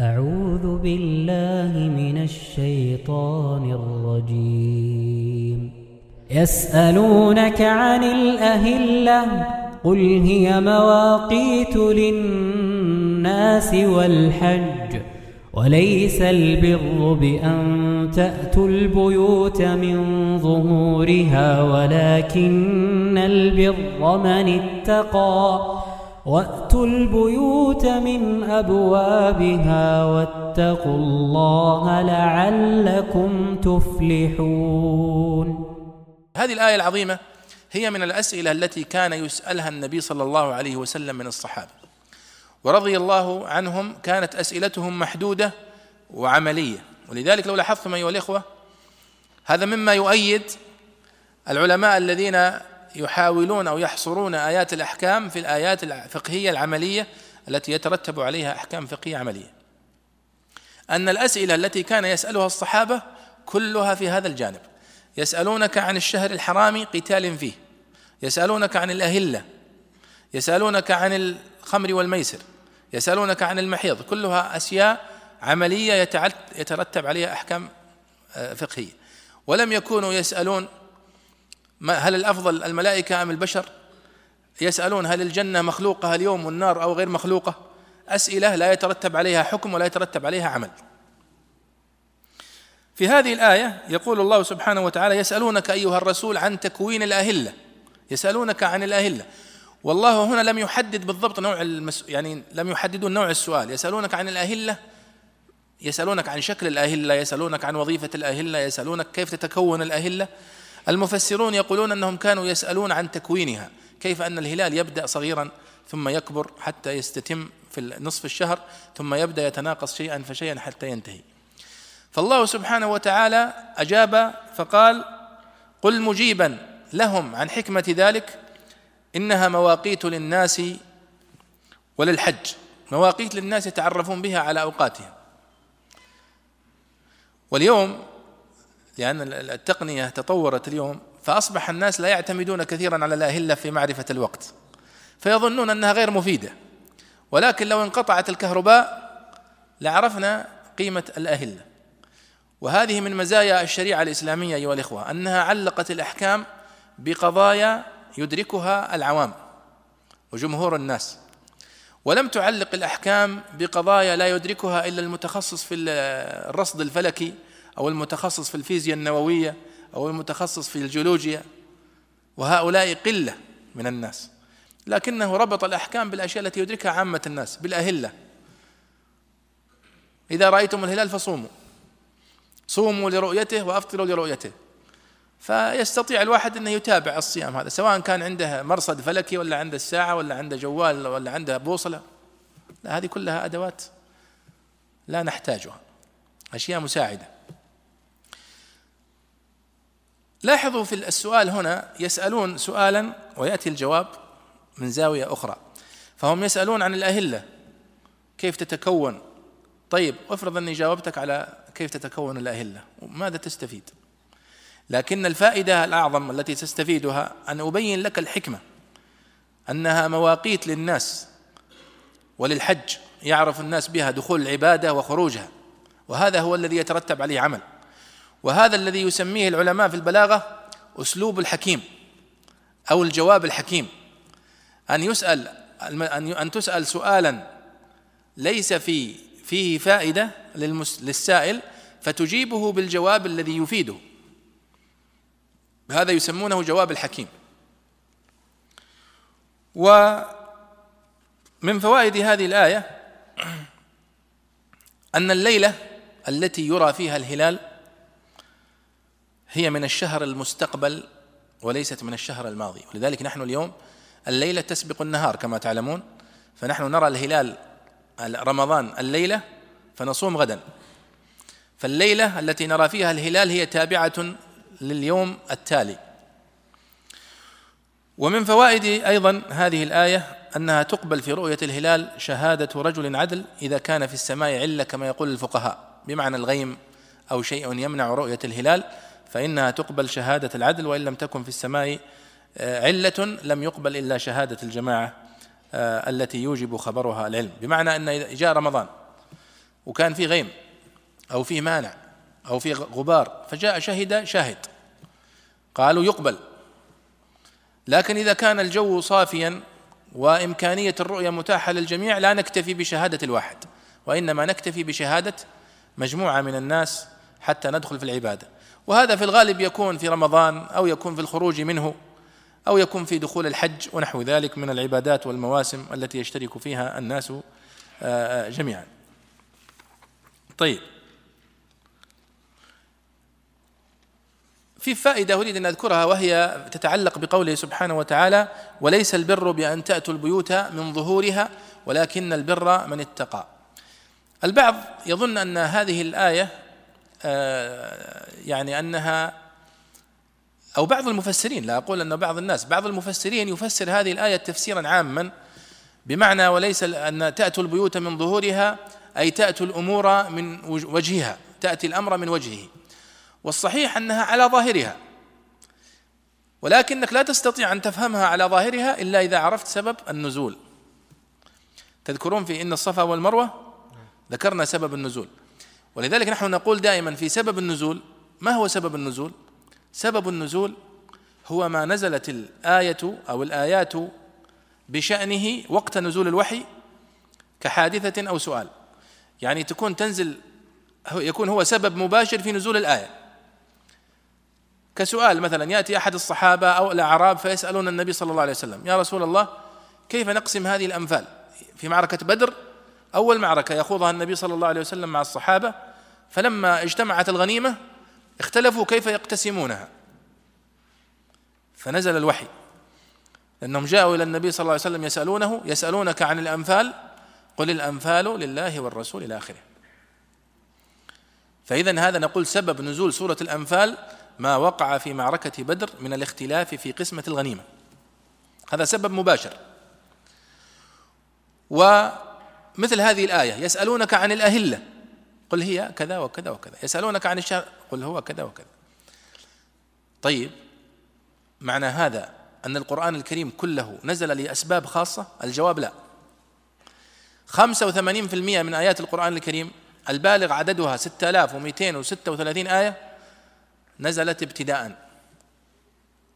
أعوذ بالله من الشيطان الرجيم. يسألونك عن الأهلة قل هي مواقيت للناس والحج وليس البر بأن تأتوا البيوت من ظهورها ولكن البر من اتقى. وأتوا البيوت من أبوابها واتقوا الله لعلكم تفلحون هذه الآية العظيمة هي من الأسئلة التي كان يسألها النبي صلى الله عليه وسلم من الصحابة. ورضي الله عنهم كانت أسئلتهم محدودة وعملية. ولذلك لو لاحظتم أيها الإخوة هذا مما يؤيد العلماء الذين يحاولون أو يحصرون آيات الأحكام في الآيات الفقهية العملية التي يترتب عليها أحكام فقهية عملية. أن الأسئلة التي كان يسألها الصحابة كلها في هذا الجانب. يسألونك عن الشهر الحرام قتال فيه. يسألونك عن الأهلة. يسألونك عن الخمر والميسر. يسألونك عن المحيض، كلها أشياء عملية يترتب عليها أحكام آه، فقهية. ولم يكونوا يسألون هل الأفضل الملائكة أم البشر؟ يسألون هل الجنة مخلوقة اليوم والنار أو غير مخلوقة؟ أسئلة لا يترتب عليها حكم ولا يترتب عليها عمل. في هذه الآية يقول الله سبحانه وتعالى يسألونك أيها الرسول عن تكوين الأهلة. يسألونك عن الأهلة. والله هنا لم يحدد بالضبط نوع المس... يعني لم يحددوا نوع السؤال. يسألونك عن الأهلة يسألونك عن شكل الأهلة يسألونك عن وظيفة الأهلة يسألونك كيف تتكون الأهلة. المفسرون يقولون أنهم كانوا يسألون عن تكوينها كيف أن الهلال يبدأ صغيرا ثم يكبر حتى يستتم في نصف الشهر ثم يبدأ يتناقص شيئا فشيئا حتى ينتهي. فالله سبحانه وتعالى أجاب فقال قل مجيبا لهم عن حكمة ذلك إنها مواقيت للناس وللحج. مواقيت للناس يتعرفون بها على أوقاتهم. واليوم لأن التقنية تطورت اليوم فأصبح الناس لا يعتمدون كثيرا على الأهلة في معرفة الوقت فيظنون أنها غير مفيدة. ولكن لو انقطعت الكهرباء لعرفنا قيمة الأهلة. وهذه من مزايا الشريعة الإسلامية أيها الإخوة أنها علقت الأحكام بقضايا يدركها العوام وجمهور الناس. ولم تعلق الأحكام بقضايا لا يدركها إلا المتخصص في الرصد الفلكي أو المتخصص في الفيزياء النووية أو المتخصص في الجيولوجيا وهؤلاء قلة من الناس. لكنه ربط الأحكام بالأشياء التي يدركها عامة الناس بالأهلة. إذا رأيتم الهلال فصوموا. صوموا لرؤيته وأفطروا لرؤيته. فيستطيع الواحد أنه يتابع الصيام هذا سواء كان عنده مرصد فلكي ولا عنده الساعة ولا عنده جوال ولا عنده بوصلة. لا هذه كلها أدوات لا نحتاجها. أشياء مساعدة. لاحظوا في السؤال هنا يسألون سؤالا ويأتي الجواب من زاوية أخرى. فهم يسألون عن الأهلة كيف تتكون؟ طيب افرض أني جاوبتك على كيف تتكون الأهلة ماذا تستفيد؟ لكن الفائدة الأعظم التي تستفيدها أن أبين لك الحكمة أنها مواقيت للناس وللحج يعرف الناس بها دخول العبادة وخروجها وهذا هو الذي يترتب عليه عمل. وهذا الذي يسميه العلماء في البلاغة أسلوب الحكيم أو الجواب الحكيم. أن يسأل أن تسأل سؤالا ليس في فيه فائدة للسائل فتجيبه بالجواب الذي يفيده. هذا يسمونه جواب الحكيم. ومن فوائد هذه الآية أن الليلة التي يرى فيها الهلال هي من الشهر المستقبل وليست من الشهر الماضي. ولذلك نحن اليوم الليلة تسبق النهار كما تعلمون. فنحن نرى الهلال رمضان الليلة فنصوم غدا. فالليلة التي نرى فيها الهلال هي تابعة لليوم التالي. ومن فوائد أيضا هذه الآية أنها تقبل في رؤية الهلال شهادة رجل عدل إذا كان في السماء علة كما يقول الفقهاء. بمعنى الغيم أو شيء يمنع رؤية الهلال فإنها تقبل شهادة العدل وإن لم تكن في السماء آه، علة لم يقبل إلا شهادة الجماعة آه، التي يوجب خبرها العلم. بمعنى أن جاء رمضان وكان في غيم أو في مانع أو في غبار فجاء شهد شاهد. قالوا يقبل. لكن إذا كان الجو صافيا وإمكانية الرؤية متاحة للجميع لا نكتفي بشهادة الواحد وإنما نكتفي بشهادة مجموعة من الناس حتى ندخل في العبادة. وهذا في الغالب يكون في رمضان أو يكون في الخروج منه أو يكون في دخول الحج ونحو ذلك من العبادات والمواسم التي يشترك فيها الناس آه، آه، جميعا. طيب. في فائدة أريد أن أذكرها وهي تتعلق بقوله سبحانه وتعالى وليس البر بأن تأتوا البيوت من ظهورها ولكن البر من اتقى. البعض يظن أن هذه الآية يعني أنها أو بعض المفسرين لا أقول أن بعض الناس بعض المفسرين يفسر هذه الآية تفسيرا عاما بمعنى وليس أن تأتوا البيوت من ظهورها أي تأتوا الأمور من وجهها تأتي الأمر من وجهه. والصحيح أنها على ظاهرها. ولكنك لا تستطيع أن تفهمها على ظاهرها إلا إذا عرفت سبب النزول. تذكرون في إن الصفا والمروة؟ ذكرنا سبب النزول. ولذلك نحن نقول دائما في سبب النزول ما هو سبب النزول؟ سبب النزول هو ما نزلت الآية أو الآيات بشأنه وقت نزول الوحي كحادثة أو سؤال. يعني تكون تنزل يكون هو سبب مباشر في نزول الآية. كسؤال مثلا يأتي أحد الصحابة أو الأعراب فيسألون النبي صلى الله عليه وسلم يا رسول الله كيف نقسم هذه الأنفال في معركة بدر أول معركة يخوضها النبي صلى الله عليه وسلم مع الصحابة فلما اجتمعت الغنيمة اختلفوا كيف يقتسمونها. فنزل الوحي. لأنهم جاءوا إلى النبي صلى الله عليه وسلم يسألونه يسألونك عن الأنفال قل الأنفال لله والرسول إلى آخره. فإذا هذا نقول سبب نزول سورة الأنفال ما وقع في معركة بدر من الاختلاف في قسمة الغنيمة. هذا سبب مباشر. ومثل هذه الآية يسألونك عن الأهلة. قل هي كذا وكذا وكذا. يسألونك عن الشهر قل هو كذا وكذا. طيب معنى هذا أن القرآن الكريم كله نزل لأسباب خاصة؟ الجواب لا. 85% من آيات القرآن الكريم البالغ عددها 6236 آية نزلت ابتداء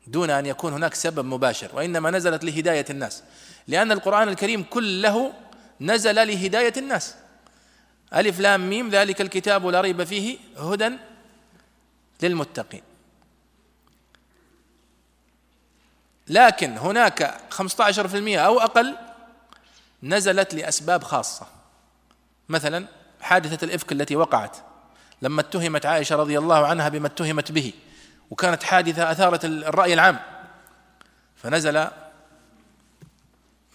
دون أن يكون هناك سبب مباشر وإنما نزلت لهداية الناس. لأن القرآن الكريم كله نزل لهداية الناس. ألف لام ميم ذلك الكتاب لا ريب فيه هدى للمتقين. لكن هناك 15% أو أقل نزلت لأسباب خاصة. مثلا حادثة الإفك التي وقعت لما اتهمت عائشة رضي الله عنها بما اتهمت به وكانت حادثة أثارت الرأي العام. فنزل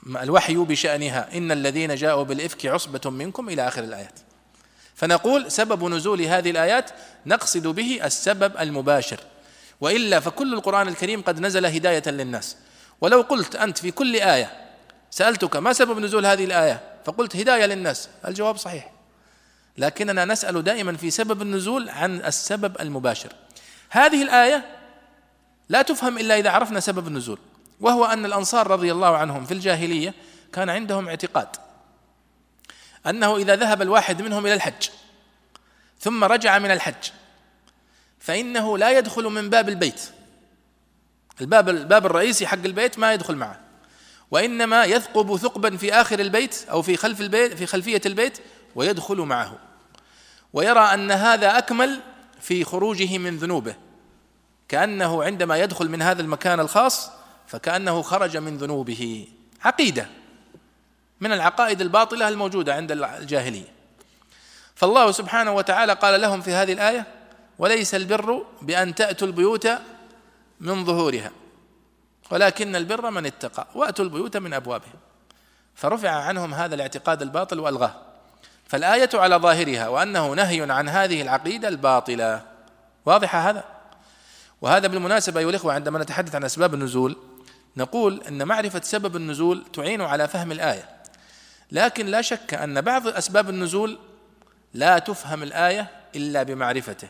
الوحي بشأنها. إن الذين جاءوا بالإفك عصبة منكم إلى آخر الآيات. فنقول سبب نزول هذه الآيات نقصد به السبب المباشر. وإلا فكل القرآن الكريم قد نزل هداية للناس. ولو قلت أنت في كل آية سألتك ما سبب نزول هذه الآية؟ فقلت هداية للناس. الجواب صحيح. لكننا نسأل دائما في سبب النزول عن السبب المباشر. هذه الآية لا تفهم إلا إذا عرفنا سبب النزول. وهو أن الأنصار رضي الله عنهم في الجاهلية كان عندهم اعتقاد أنه إذا ذهب الواحد منهم إلى الحج ثم رجع من الحج فإنه لا يدخل من باب البيت. الباب الباب الرئيسي حق البيت ما يدخل معه وإنما يثقب ثقبا في آخر البيت أو في خلف البيت في خلفية البيت ويدخل معه. ويرى أن هذا أكمل في خروجه من ذنوبه كأنه عندما يدخل من هذا المكان الخاص فكأنه خرج من ذنوبه. عقيدة. من العقائد الباطلة الموجودة عند الجاهلية. فالله سبحانه وتعالى قال لهم في هذه الآية وليس البر بأن تأتوا البيوت من ظهورها ولكن البر من اتقى وأتوا البيوت من أبوابها. فرفع عنهم هذا الاعتقاد الباطل وألغاه. فالآية على ظاهرها وأنه نهي عن هذه العقيدة الباطلة. واضح هذا؟ وهذا بالمناسبة أيها الإخوة عندما نتحدث عن أسباب النزول. نقول أن معرفة سبب النزول تعين على فهم الآية. لكن لا شك أن بعض أسباب النزول لا تفهم الآية إلا بمعرفته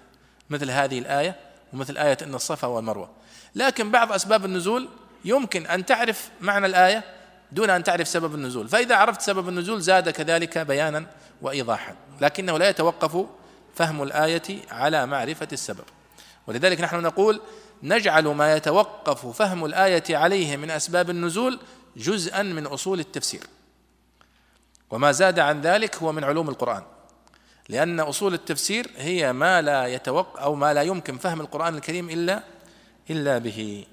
مثل هذه الآية ومثل آية إن الصفا والمروة. لكن بعض أسباب النزول يمكن أن تعرف معنى الآية دون أن تعرف سبب النزول. فإذا عرفت سبب النزول زاد كذلك بيانا وإيضاحا لكنه لا يتوقف فهم الآية على معرفة السبب. ولذلك نحن نقول نجعل ما يتوقف فهم الآية عليه من أسباب النزول جزءا من أصول التفسير. وما زاد عن ذلك هو من علوم القرآن لأن أصول التفسير هي ما لا يتوقع أو ما لا يمكن فهم القرآن الكريم إلا إلا به.